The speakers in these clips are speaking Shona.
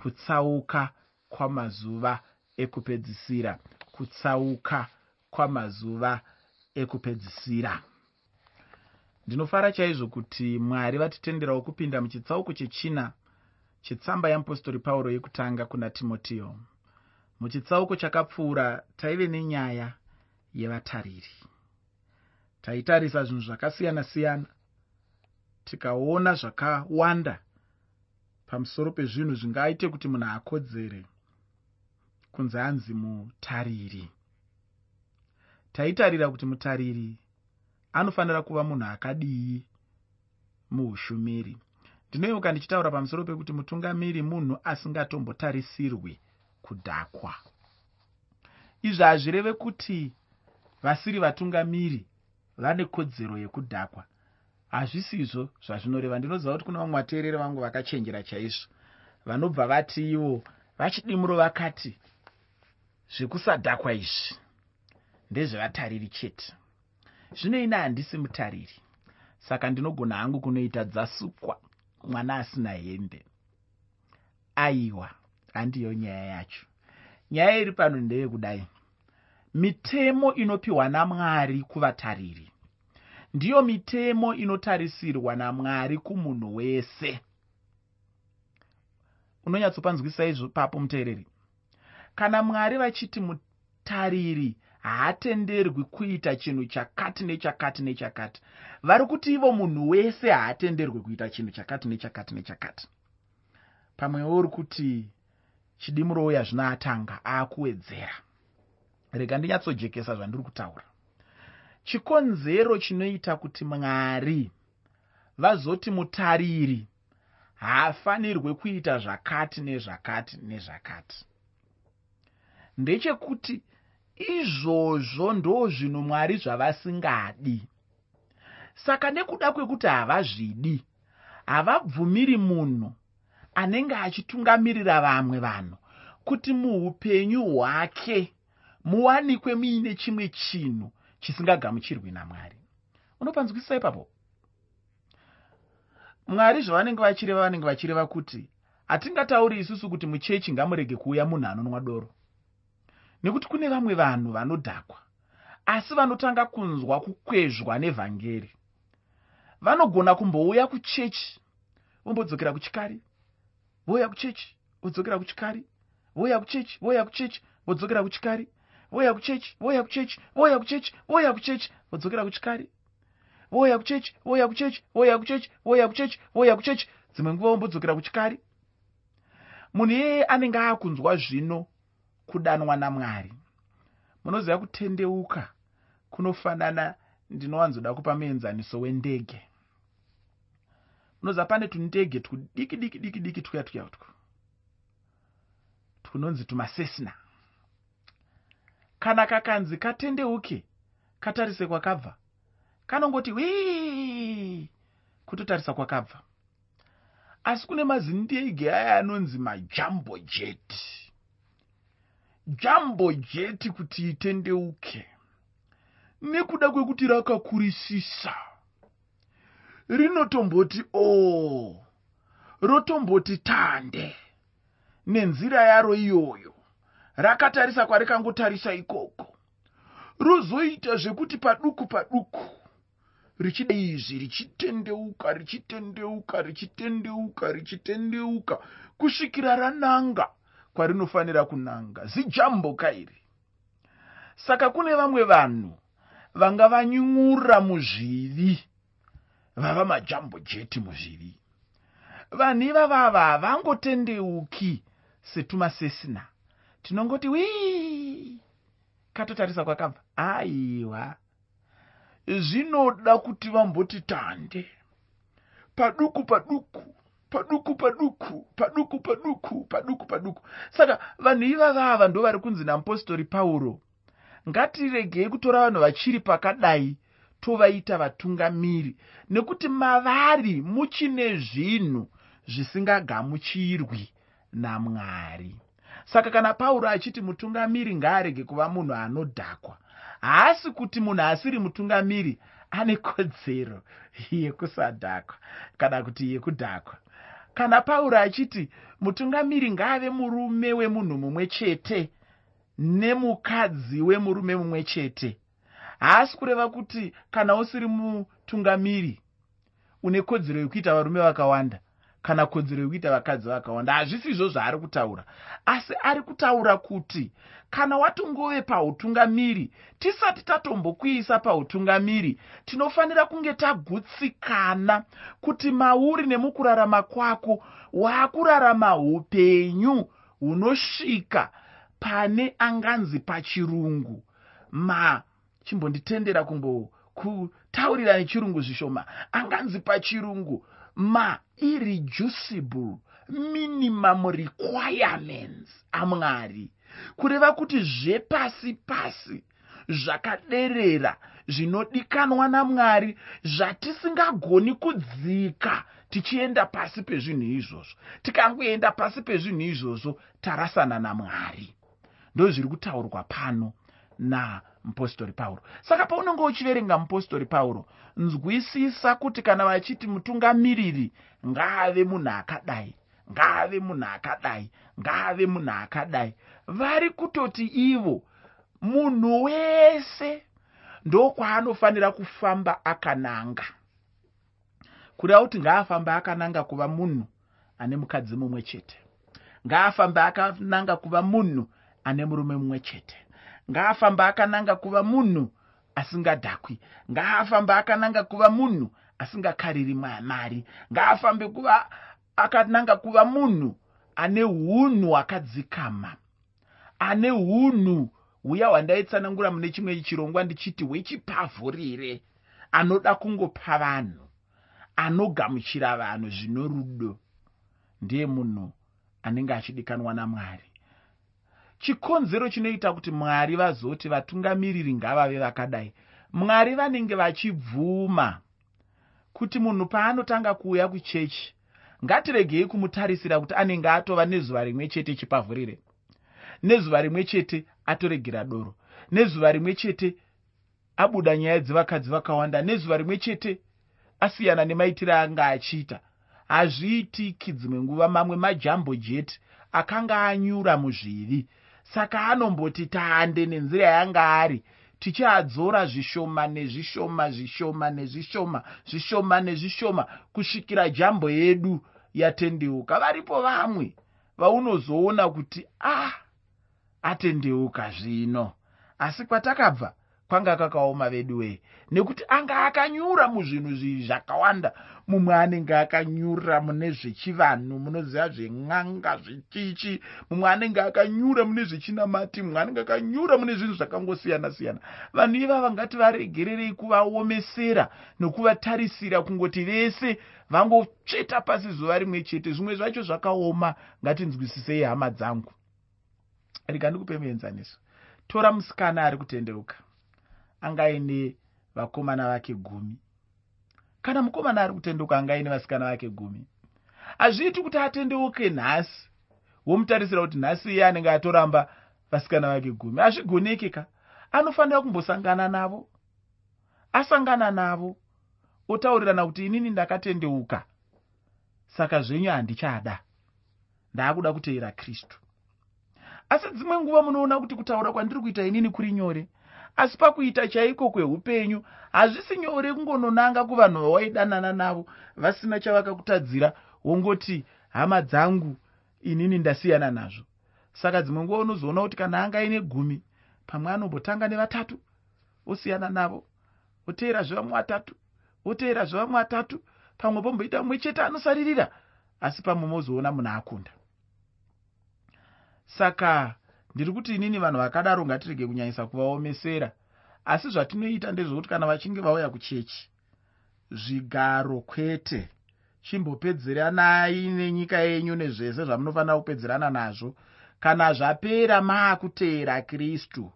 kutsauka kwamazuva ekupedzisira. Kutsauka kwamazuva ekupedzisira. Ndinofara chaizvo kuti mwari vatitenderawo kupinda muchitsauko chechina chetsamba yeapostori pauro yekutanga kuna timotiyo. Muchitsauko chakapfuura taive nenyaya yevatariri. Taitarisa zvinhu zvakasiyana-siyana. Tikaona zvakawanda pamusoro pezvinhu zvingaite kuti munhu akodzere kunzi anzi mutariri. Taitarira kuti mutariri anofanira kuva munhu akadii muushumiri. Ndinoimuka ndichitaura pamusoro pekuti mutungamiri munhu asingatombotarisirwi kudhakwa. Izvi hazvireve kuti vasiri vatungamiri vane kodzero yekudhakwa hazvisizvo zvazvinoreva. Ndinoziva kuti kuna vamwe vateereri vangu vakachenjera chaizvo. Vanobva vati ivo vachidimuro vakati zvekusadhakwa izvi ndezvevatariri chete. Zvino ine handisi mutariri. Saka ndinogona hangu kunoita dzasukwa mwana asina hembe. Aiwa handiyo nyaya yacho. Nyaya iri pano ndeyekudai. Mitemo inopiwa namwari kuvatariri ndiyo mitemo inotarisirwa namwari kumunhu wese. Unonyatsopanzwisa izvo papo muteereri. Kana mwari vachiti mutariri haatenderwi kuita chinhu chakati nechakati nechakati. Vari kuti ivo munhu wese haatenderwi kuita chinhu chakati nechakati nechakati. Pamwewo uri kuti chidimurouya zvino atanga aakuwedzera. Rega ndinyatsojekesa zvandiri kutaura chikonzero chinoita kuti mwari vazoti mutariri haafanirwe kuita zvakati nezvakati nezvakati. Ndechekuti izvozvo ndo zvinhu mwari zvavasingadi. Saka nekuda kwekuti havazvidi havabvumiri munhu anenge achitungamirira vamwe vanhu kuti muupenyu hwake muwanikwe muine chimwe chinhu chisingagamuchirwi namwari. Unopanzwisisa ipapo? Mwari zvavanenge vachireva vanenge vachireva kuti hatingatauri isusu kuti muchechi ngamurege kuuya munhu anonwa doro. Nekuti kune vamwe vanhu vanodhakwa asi vanotanga kunzwa kukwezvwa nevhangeri. Vanogona kumbouya kuchechi vombodzokera kuchikari vouya kuchechi vodzokera kuchikari vouya kuchechi vouya kuchechi vodzokera kuchikari vouya kuchechi vouya kuchechi vouya kuchechi vouya kuchechi. Vodzokera kuchikari. Vouya kuchechi vouya kuchechi vouya kuchechi vouya kuchechi vouya kuchechi. Dzimwe nguva vombodzokera kuchikari. Munhu iyeye anenge aakunzwa zvino kudanwa namwari munoziva kutendeuka kunofanana ndinowanzoda kupa muenzaniso wendege. Munoziva pane tundege tudiki diki diki diki tuya tuya utwu tunonzi tumasesina kana kakanzi katendeuke katarise kwakabva. Kanongoti wii kutotarisa kwakabva. Asi kune mazindege aya anonzi majambo jeti jambo jeti kuti itendeuke. Nekuda kwekuti rakakurisisa rinotomboti o rotomboti tande nenzira yaro iyoyo rakatarisa kwarikangotarisa ikoko. Rozoita zvekuti paduku paduku richida izvi richitendeuka richitendeuka richitendeuka richitendeuka kusvikira rananga kwarinofanira kunanga. Zijamboka iri. Saka kune vamwe vanhu vanga vanyung'ura muzvivi vava majambo jeti muzvivi. Vanhu ivavava havangotendeuki setumasesina tinongoti wii katotarisa kwakabva aiwa. Zvinoda kuti vamboti tande. Paduku paduku paduku paduku paduku paduku paduku paduku. Saka vanhu ivavava ndo vari kunzi namupostori pauro. Ngatiregei kutora vanhu vachiri pakadai tovaita vatungamiri. Nekuti mavari muchine zvinhu zvisingagamuchirwi namwari saka kana pauro achiti mutungamiri ngaarege kuva munhu anodhakwa haasi kuti munhu asiri mutungamiri ane kodzero yekusadhakwa kana kuti yekudhakwa. Kana pauro achiti mutungamiri ngaave murume wemunhu mumwe chete nemukadzi wemurume mumwe chete haasi kureva kuti kana usiri mutungamiri une kodzero yekuita varume vakawanda kana kodzero yekuita vakadzi vakawanda hazvisi izvo zvaari kutaura. Asi ari kutaura kuti kana watongove pautungamiri tisati tatombokuisa pautungamiri tinofanira kunge tagutsikana kuti mauri nemukurarama kwako waakurarama upenyu hunosvika pane anganzi pachirungu. Ma chimbonditendera kumbokutaurira nechirungu zvishoma. Anganzi pachirungu mairreducible minimum requirements amwari. Kureva kuti zvepasi pasi zvakaderera zvinodikanwa namwari zvatisingagoni kudzika tichienda pasi pezvinhu izvozvo. Tikangoenda pasi pezvinhu izvozvo tarasana namwari. Ndozviri kutaurwa pano namupostori pauro. Saka paunenge uchiverenga mupostori pauro nzwisisa kuti kana vachiti mutungamiriri ngaave munhu akadai ngaave munhu akadai ngaave munhu akadai. Vari kutoti ivo munhu wese ndokwaanofanira kufamba akananga. Kureva kuti ngaafamba akananga kuva munhu ane mukadzi mumwe chete. Ngaafamba akananga kuva munhu ane murume mumwe chete ngaafamba akananga kuva munhu asingadhakwi. Ngaafamba akananga kuva munhu asingakariri mari. Ngaafambe kuva akananga kuva munhu ane unhu hwakadzikama. Ane unhu huya hwandaitsanangura mune chimwe chirongwa ndichiti hwechipavhurire anoda kungopa vanhu anogamuchira vanhu zvino rudo. Ndiye munhu anenge achidikanwa namwari chikonzero chinoita kuti mwari vazoti vatungamiriri ngavave vakadai. Mwari vanenge vachibvuma kuti munhu paanotanga kuuya kuchechi ngatiregei kumutarisira kuti anenge atova nezuva rimwe chete chipavhurire. Nezuva rimwe chete atoregera doro. Nezuva rimwe chete abuda nyaya dzevakadzi vakawanda. Nezuva rimwe chete asiyana nemaitiro anga achiita. Hazviitiki dzimwe nguva mamwe majambo jet akanga anyura muzvivi saka anomboti tande nenzira yanga ari tichiadzora zvishoma nezvishoma zvishoma nezvishoma zvishoma nezvishoma kusvikira jambo yedu yatendeuka. Varipo vamwe vaunozoona kuti ah atendeuka zvino. Asi kwatakabva kwanga kakaoma vedu wee nekuti anga akanyura muzvinhu zvivi zvakawanda. Mumwe anenge akanyura mune zvechivanhu munoziva zven'anga zvechichi mumwe anenge akanyura mune zvechinamati mumwe anenge akanyura mune zvinhu zvakangosiyana siyana vanhu ivava ngati varegererei kuvaomesera nokuvatarisira kungoti vese vangotsveta pasi zuva rimwe chete zvimwe zvacho zvakaoma. Ngatinzwisisei hama dzangu. Rega ndikupe muenzaniso. Tora musikana ari kutendeuka anga aine vakomana vake gumi. Kana mukomana ari kutendeuka anga aine vasikana vake gumi. Hazviiti kuti atendeuke nhasi womutarisira kuti nhasi iye anenge atoramba vasikana vake gumi. Hazvigoneki ka? Anofanira kumbosangana navo. Asangana navo otaurirana kuti inini ndakatendeuka. Saka zvenyu handichada. Ndaakuda kutevera kristu. Asi dzimwe nguva munoona kuti kutaura kwandiri kuita inini kuri nyore asi pakuita chaiko kweupenyu hazvisi nyore kungononanga kuvanhu vawaidanana navo vasina chavakakutadzira wongoti hama dzangu inini ndasiyana nazvo. Saka dzimwe nguva unozoona kuti kana anga aine gumi pamwe anombotanga nevatatu osiyana navo otevera zvevamwe vatatu otevera zvevamwe vatatu pamwe pomboita mumwe chete anosaririra asi pamwe mozoona munhu akunda. Saka ndiri kuti inini vanhu vakadaro ngatirege kunyanyisa kuvaomesera. Asi zvatinoita ndezvokuti kana vachinge vauya kuchechi zvigaro kwete chimbopedzeranai nenyika yenyu nezvese zvamunofanira kupedzerana nazvo. Kana zvapera maakuteera kristu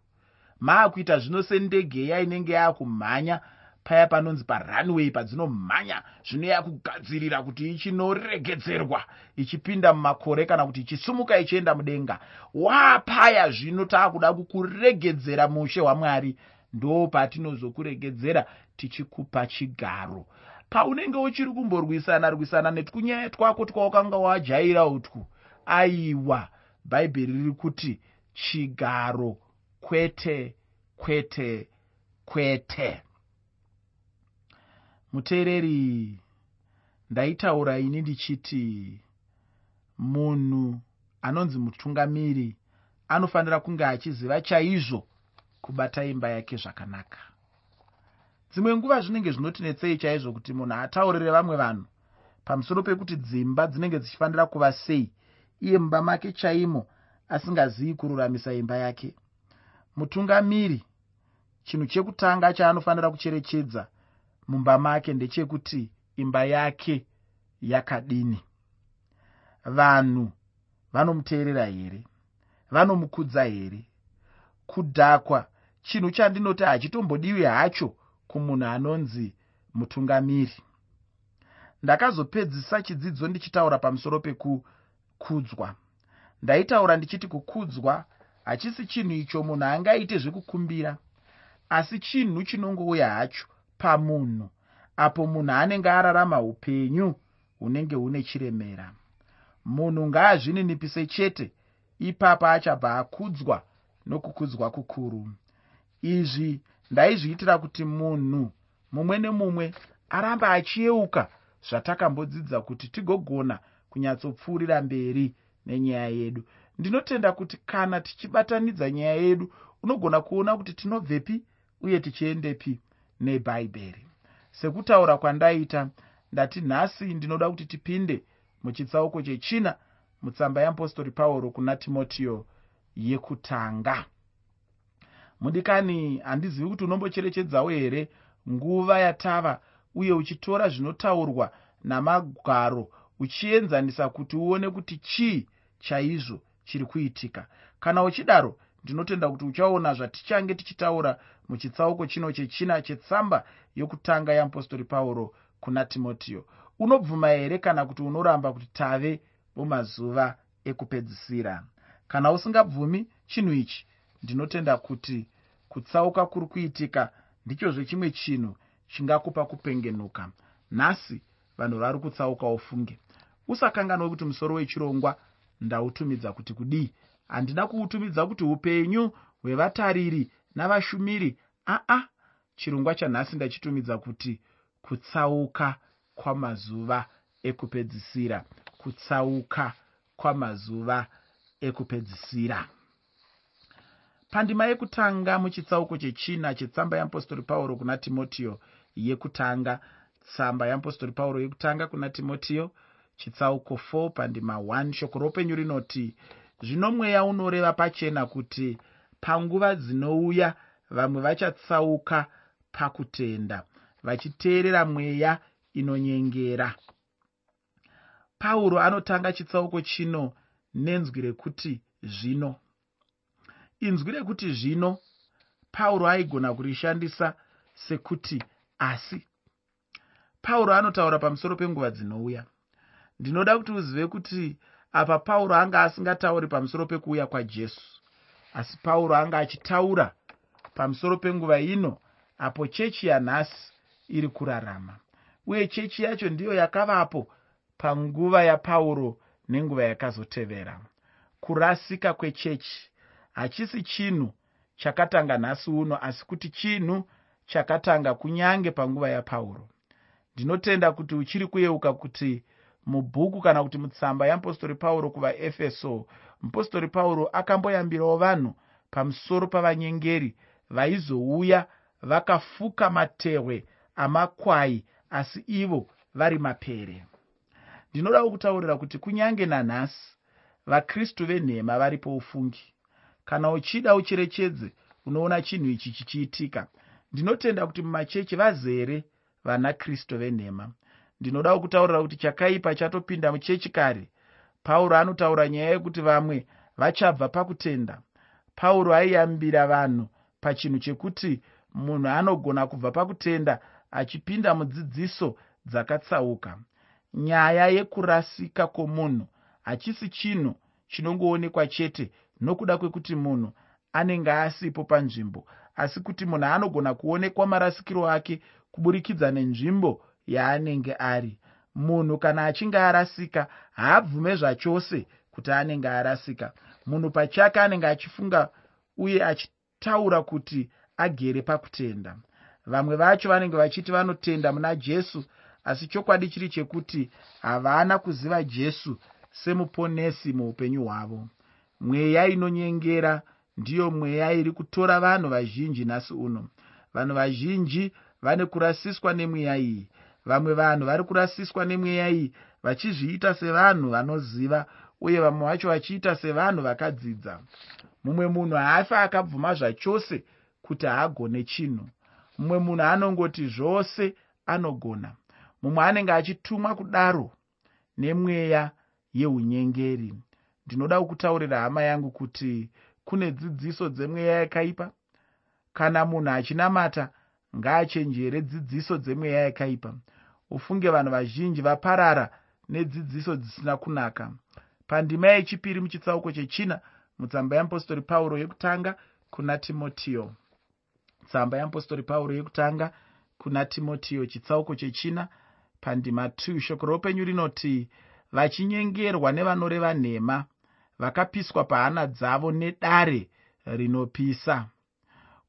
maakuita zvino sendege iya inenge yaakumhanya paya panonzi parunway padzinomhanya zvino yakugadzirira kuti ichinoregedzerwa ichipinda mumakore kana kuti ichisumuka ichienda mudenga. Waapaya zvino taakuda kukuregedzera mushe hwamwari ndo patinozokuregedzera tichikupa chigaro. Paunenge uchiri kumborwisana rwisana netwunyaya twako twaukanga wajaira utwu aiwa bhaibheri riri kuti chigaro kwete kwete kwete muteereri ndaitaura ini ndichiti munhu anonzi mutungamiri anofanira kunge achiziva chaizvo kubata imba yake zvakanaka. Dzimwe nguva zvinenge zvinotinetsei chaizvo kuti munhu ataurire vamwe vanhu pamusoro pekuti dzimba dzinenge dzichifanira kuva sei iye mumba make chaimo asingazivi kururamisa imba yake. Mutungamiri chinhu chekutanga chaanofanira kucherechedza mumba make ndechekuti imba yake yakadini. Vanhu vanomuteerera here? Vanomukudza here? Kudhakwa chinhu chandinoti hachitombodiwi hacho kumunhu anonzi mutungamiri. Ndakazopedzisa chidzidzo ndichitaura pamusoro pekukudzwa. Ndaitaura ndichiti kukudzwa hachisi chinhu icho munhu angaite zvekukumbira asi chinhu chinongouya hacho pamunhu apo munhu anenge ararama upenyu hunenge hune chiremera. Munhu ngaazvininipise chete ipapo achabva akudzwa nokukudzwa kukuru. Izvi ndaizviitira kuti munhu mumwe nemumwe aramba achiyeuka zvatakambodzidza kuti tigogona kunyatsopfuurira mberi nenyaya yedu. Ndinotenda kuti kana tichibatanidza nyaya yedu unogona kuona kuti tinobvepi uye tichiendepi nebhaibheri sekutaura kwandaita ndati nhasi ndinoda kuti tipinde muchitsauko chechina mutsamba yeapostori pauro kuna timotiyo yekutanga. Mudikani handizivi kuti unombocherechedzawo here nguva yatava uye uchitora zvinotaurwa namagaro uchienzanisa kuti uone kuti chii chaizvo chiri kuitika? Kana uchidaro ndinotenda kuti uchaona zvatichange tichitaura muchitsauko chino chechina chetsamba yokutanga yeapostori pauro kuna timotiyo. Unobvuma here kana kuti unoramba kuti tave mumazuva ekupedzisira? Kana usingabvumi chinhu ichi ndinotenda kuti kutsauka kuri kuitika ndichozve chimwe chinhu chingakupa kupengenuka. Nhasi vanhu vari kutsauka ufunge usakanganwe kuti musoro wechirongwa ndautumidza kuti kudii. Handina kuutumidza kuti upenyu hwevatariri navashumiri aa chirongwa chanhasi ndachitumidza kuti kutsauka kwamazuva ekupedzisira kutsauka kwamazuva ekupedzisira. Pandima yekutanga muchitsauko chechina chetsamba yeapostori pauro kuna timotiyo yekutanga tsamba yeapostori pauro yekutanga kuna timotiyo chitsauko 4 pandima 1 shoko roupenyu rinoti zvino mweya unoreva pachena kuti panguva dzinouya vamwe vachatsauka pakutenda vachiteerera mweya inonyengera. Pauro anotanga chitsauko chino nenzwi rekuti zvino. Inzwi rekuti zvino pauro aigona kurishandisa sekuti asi. Pauro anotaura pamusoro penguva dzinouya. Ndinoda kuti uzive kuti apa pauro anga asingatauri pamusoro pekuuya kwajesu asi pauro anga achitaura pamusoro penguva ino apo chechi yanhasi iri kurarama. Uye chechi yacho ndiyo yakavapo panguva yapauro nenguva yakazotevera. Kurasika kwechechi hachisi chinhu chakatanga nhasi uno asi kuti chinhu chakatanga kunyange panguva yapauro. Ndinotenda kuti uchiri kuyeuka kuti mubhuku kana kuti mutsamba yeapostori pauro kuvaefeso. Mupostori pauro akamboyambirawo vanhu pamusoro pavanyengeri vaizouya vakafuka matehwe amakwai asi ivo vari mapere. Ndinodawo kutaurira kuti kunyange nanhasi vakristu venhema varipo ufungi. Kana uchida ucherechedze unoona chinhu ichi chichiitika. Ndinotenda kuti mumachechi vazere vana kristu venhema ndinodawo kutaurira kuti chakaipa chatopinda muchechi kare. Pauro anotaura nyaya yekuti vamwe vachabva pakutenda. Pauro aiyambira vanhu pachinhu chekuti munhu anogona kubva pakutenda achipinda mudzidziso dzakatsauka. Nyaya yekurasika kwomunhu hachisi chinhu chinongoonekwa chete nokuda kwekuti munhu anenge asipo panzvimbo asi kuti munhu anogona kuonekwa marasikiro ake kuburikidza nenzvimbo yaanenge ari. Munhu kana achinge arasika haabvume zvachose kuti anenge arasika. Munhu pachake anenge achifunga uye achitaura kuti agere pakutenda. Vamwe vacho vanenge vachiti vanotenda muna jesu asi chokwadi chiri chekuti havana kuziva jesu semuponesi muupenyu hwavo. Mweya inonyengera ndiyo mweya iri kutora vanhu vazhinji nhasi uno. Vanhu vazhinji vane kurasiswa nemweya iyi vamwe vanhu vari kurasiswa nemweya iyi vachizviita sevanhu vanoziva uye vamwe vacho vachiita sevanhu vakadzidza. Mumwe munhu haafi akabvuma zvachose kuti haagone chinhu. Mumwe munhu anongoti zvose anogona. Mumwe anenge achitumwa kudaro nemweya yeunyengeri. Ndinoda kukutaurira hama yangu kuti kune dzidziso dzemweya yakaipa? Kana munhu achinamata ngaachenjere dzidziso dzemweya yakaipa. Ufunge vanhu vazhinji vaparara nedzidziso dzisina kunaka. Pandima yechipiri muchitsauko chechina mutsamba yeapostori pauro yekutanga kuna timotiyo. Tsamba yeapostori pauro yekutanga kuna timotiyo chitsauko chechina pandima 2 shoko roupenyu rinoti vachinyengerwa nevanoreva nhema vakapiswa pahana dzavo nedare rinopisa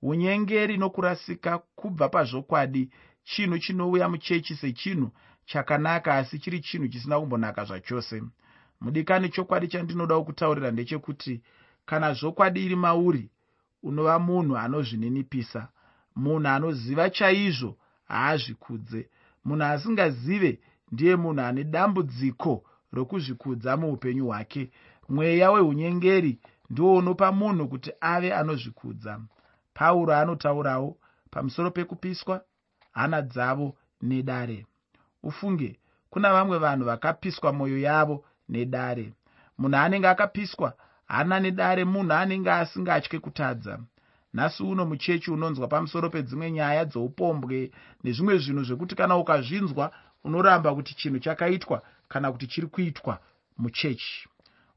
unyengeri nokurasika kubva pazvokwadi chinhu chinouya muchechi sechinhu chakanaka asi chiri chinhu chisina kumbonaka zvachose. Mudikani chokwadi chandinoda kukutaurira ndechekuti kana zvokwadi iri mauri unova munhu anozvininipisa. Munhu anoziva chaizvo haazvikudze. Munhu asingazive ndiye munhu ane dambudziko rokuzvikudza muupenyu hwake. Mweya weunyengeri ndiwo unopa munhu kuti ave anozvikudza pauro anotaurawo pamusoro pekupiswa hana dzavo nedare. Ufunge kuna vamwe vanhu vakapiswa mwoyo yavo nedare. Munhu anenge akapiswa hana nedare. Munhu anenge asingatye kutadza. Nhasi uno muchechi unonzwa pamusoro pedzimwe nyaya dzoupombwe nezvimwe zvinhu zvekuti kana ukazvinzwa unoramba kuti chinhu chakaitwa kana kuti chiri kuitwa muchechi.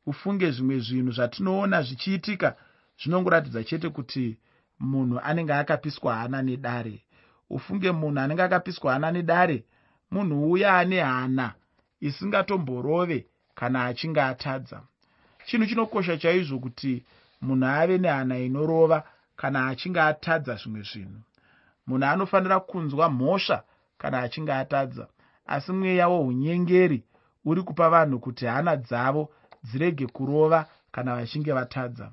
Ufunge zvimwe zvinhu zvatinoona zvichiitika zvinongoratidza chete kuti munhu anenge akapiswa hana nedare. Ufunge munhu anenge akapiswa hana nedare munhu uya ane hana isingatomborove kana achinge atadza. Chinhu chinokosha chaizvo kuti munhu ave nehana inorova kana achinge atadza zvimwe zvinhu. Munhu anofanira kunzwa mhosva kana achinge atadza. Asi mweya wounyengeri uri kupa vanhu kuti hana dzavo dzirege kurova kana vachinge vatadza.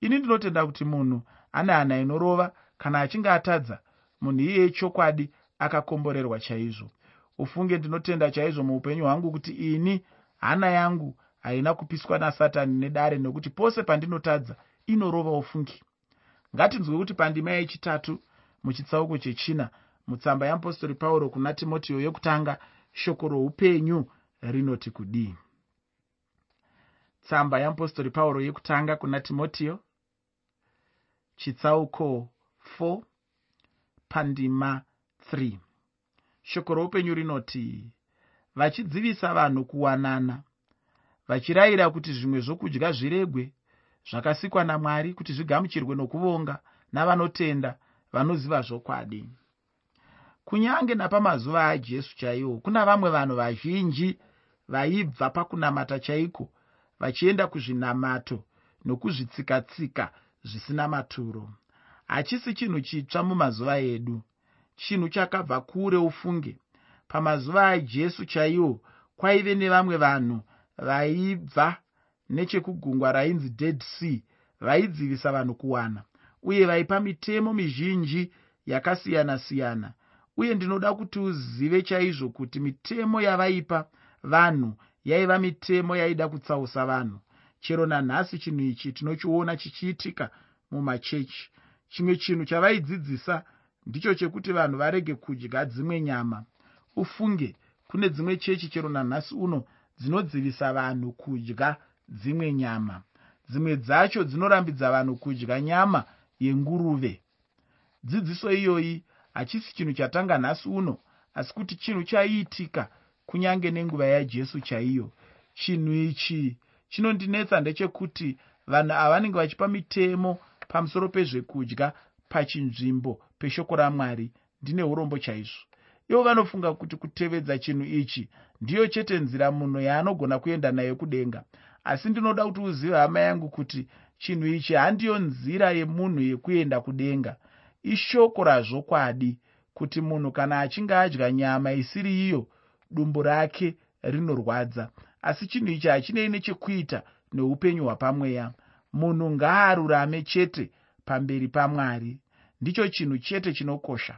Ini ndinotenda kuti munhu ane hana inorova kana achinge atadza munhu iyeye chokwadi akakomborerwa chaizvo. Ufunge ndinotenda chaizvo muupenyu hwangu kuti ini hana yangu haina kupiswa nasatani nedare nokuti pose pandinotadza inorova ufungi. Ngatinzwe kuti pandima yechitatu muchitsauko chechina mutsamba yeapostori pauro kuna timotiyo yokutanga shoko roupenyu rinoti kudii? Tsamba yeapostori pauro yekutanga kuna timotiyo chitsauko 4 pandima 3 shoko roupenyu rinoti vachidzivisa vanhu kuwanana vachirayira kuti zvimwe zvokudya zviregwe zvakasikwa namwari kuti zvigamuchirwe nokuvonga navanotenda vanoziva zvokwadi. Kunyange napamazuva ajesu chaiwo kuna vamwe vanhu vazhinji vaibva pakunamata chaiko vachienda kuzvinamato nokuzvitsikatsika zvisina maturo. Hachisi chinhu chitsva mumazuva edu. Chinhu chakabva kure ufunge. Pamazuva ajesu chaiwo kwaive nevamwe vanhu vaibva nechekugungwa rainzi dead sea vaidzivisa vanhu kuwana uye vaipa mitemo mizhinji yakasiyana-siyana. Uye ndinoda kuti uzive chaizvo kuti mitemo yavaipa vanhu yaiva mitemo yaida kutsausa vanhu chero nanhasi chinhu ichi tinochiona chichiitika mumachechi. Chimwe chinhu chavaidzidzisa ndicho chekuti vanhu varege kudya dzimwe nyama. Ufunge kune dzimwe chechi chero nanhasi uno dzinodzivisa vanhu kudya dzimwe nyama. Dzimwe dzacho dzinorambidza vanhu kudya nyama yenguruve. Dzidziso iyoyi hachisi chinhu chatanga nhasi uno asi kuti chinhu chaiitika kunyange nenguva yajesu chaiyo. Chinhu ichi chinondinetsa ndechekuti vanhu ava vanenge vachipa mitemo pamusoro pezvekudya pachinzvimbo peshoko ramwari ndine urombo chaizvo. Ivo vanofunga kuti kutevedza chinhu ichi ndiyo chete nzira munhu yaanogona kuenda nayo kudenga. Asi ndinoda kuti uzive hama yangu kuti chinhu ichi handiyo nzira yemunhu yekuenda kudenga. Ishoko razvokwadi kuti munhu kana achinge adya nyama isiri iyo dumbu rake rinorwadza asi chinhu ichi hachinei nechekuita neupenyu hwapamweya. Munhu ngaarurame chete pamberi pamwari. Ndicho chinhu chete chinokosha.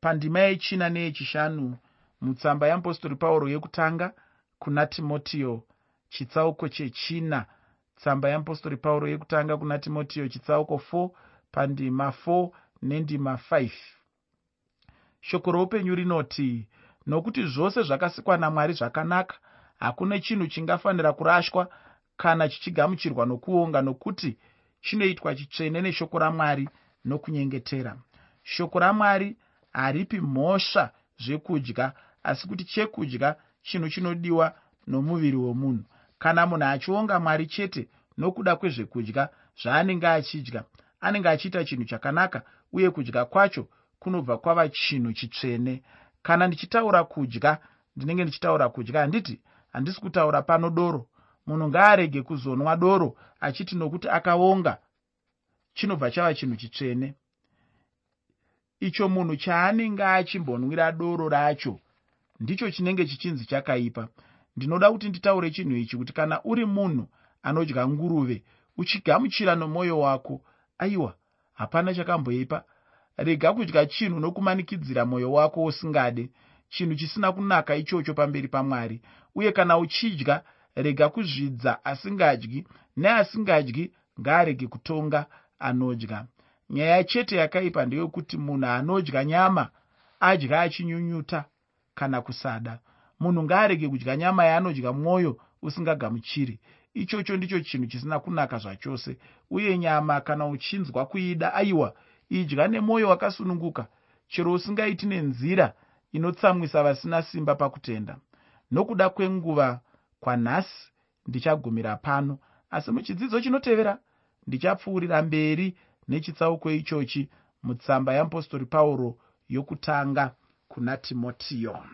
Pandima yechina neyechishanu mutsamba yeapostori pauro yekutanga kuna timotiyo chitsauko chechina. Tsamba yeapostori pauro yekutanga kuna timotiyo chitsauko 4 pandima 4 nendima 5 shoko roupenyu rinoti nokuti zvose zvakasikwa namwari zvakanaka hakuna chinhu chingafanira kurashwa kana chichigamuchirwa nokuonga nokuti chinoitwa chitsvene neshoko ramwari nokunyengetera. Shoko ramwari haripi mhosva zvekudya asi kuti chekudya chinhu chinodiwa nomuviri womunhu. Kana munhu achionga mwari chete nokuda kwezvekudya zvaanenge achidya anenge achiita chinhu chakanaka uye kudya kwacho kunobva kwava chinhu chitsvene. Kana ndichitaura kudya ndinenge ndichitaura kudya handiti handisi kutaura pano doro. Munhu ngaarege kuzonwa doro achiti nokuti akaonga. Chinobva chava chinhu chitsvene. Icho munhu chaanenge achimbonwira doro racho ndicho chinenge chichinzi chakaipa. Ndinoda kuti nditaure chinhu ichi kuti kana uri munhu anodya nguruve uchigamuchira nomwoyo wako. Aiwa hapana chakamboipa. Rega kudya chinhu nokumanikidzira mwoyo wako usingade chinhu chisina kunaka ichocho pamberi pamwari. Uye kana uchidya rega kuzvidza asingadyi neasingadyi ngaarege kutonga anodya. Nyaya chete yakaipa ndeyekuti munhu anodya nyama adya achinyunyuta kana kusada. Munhu ngaarege kudya nyama yaanodya mwoyo usingagamuchiri. Ichocho ndicho chinhu chisina kunaka zvachose. Uye nyama kana uchinzwa kuida aiwa idya nemwoyo wakasununguka. Chero usingaiti nenzira inotsamwisa vasina simba pakutenda. Nokuda kwenguva kwanhasi ndichagumira pano asi muchidzidzo chinotevera ndichapfuurira mberi nechitsauko ichochi mutsamba yeapostori pauro yokutanga kuna timotiyo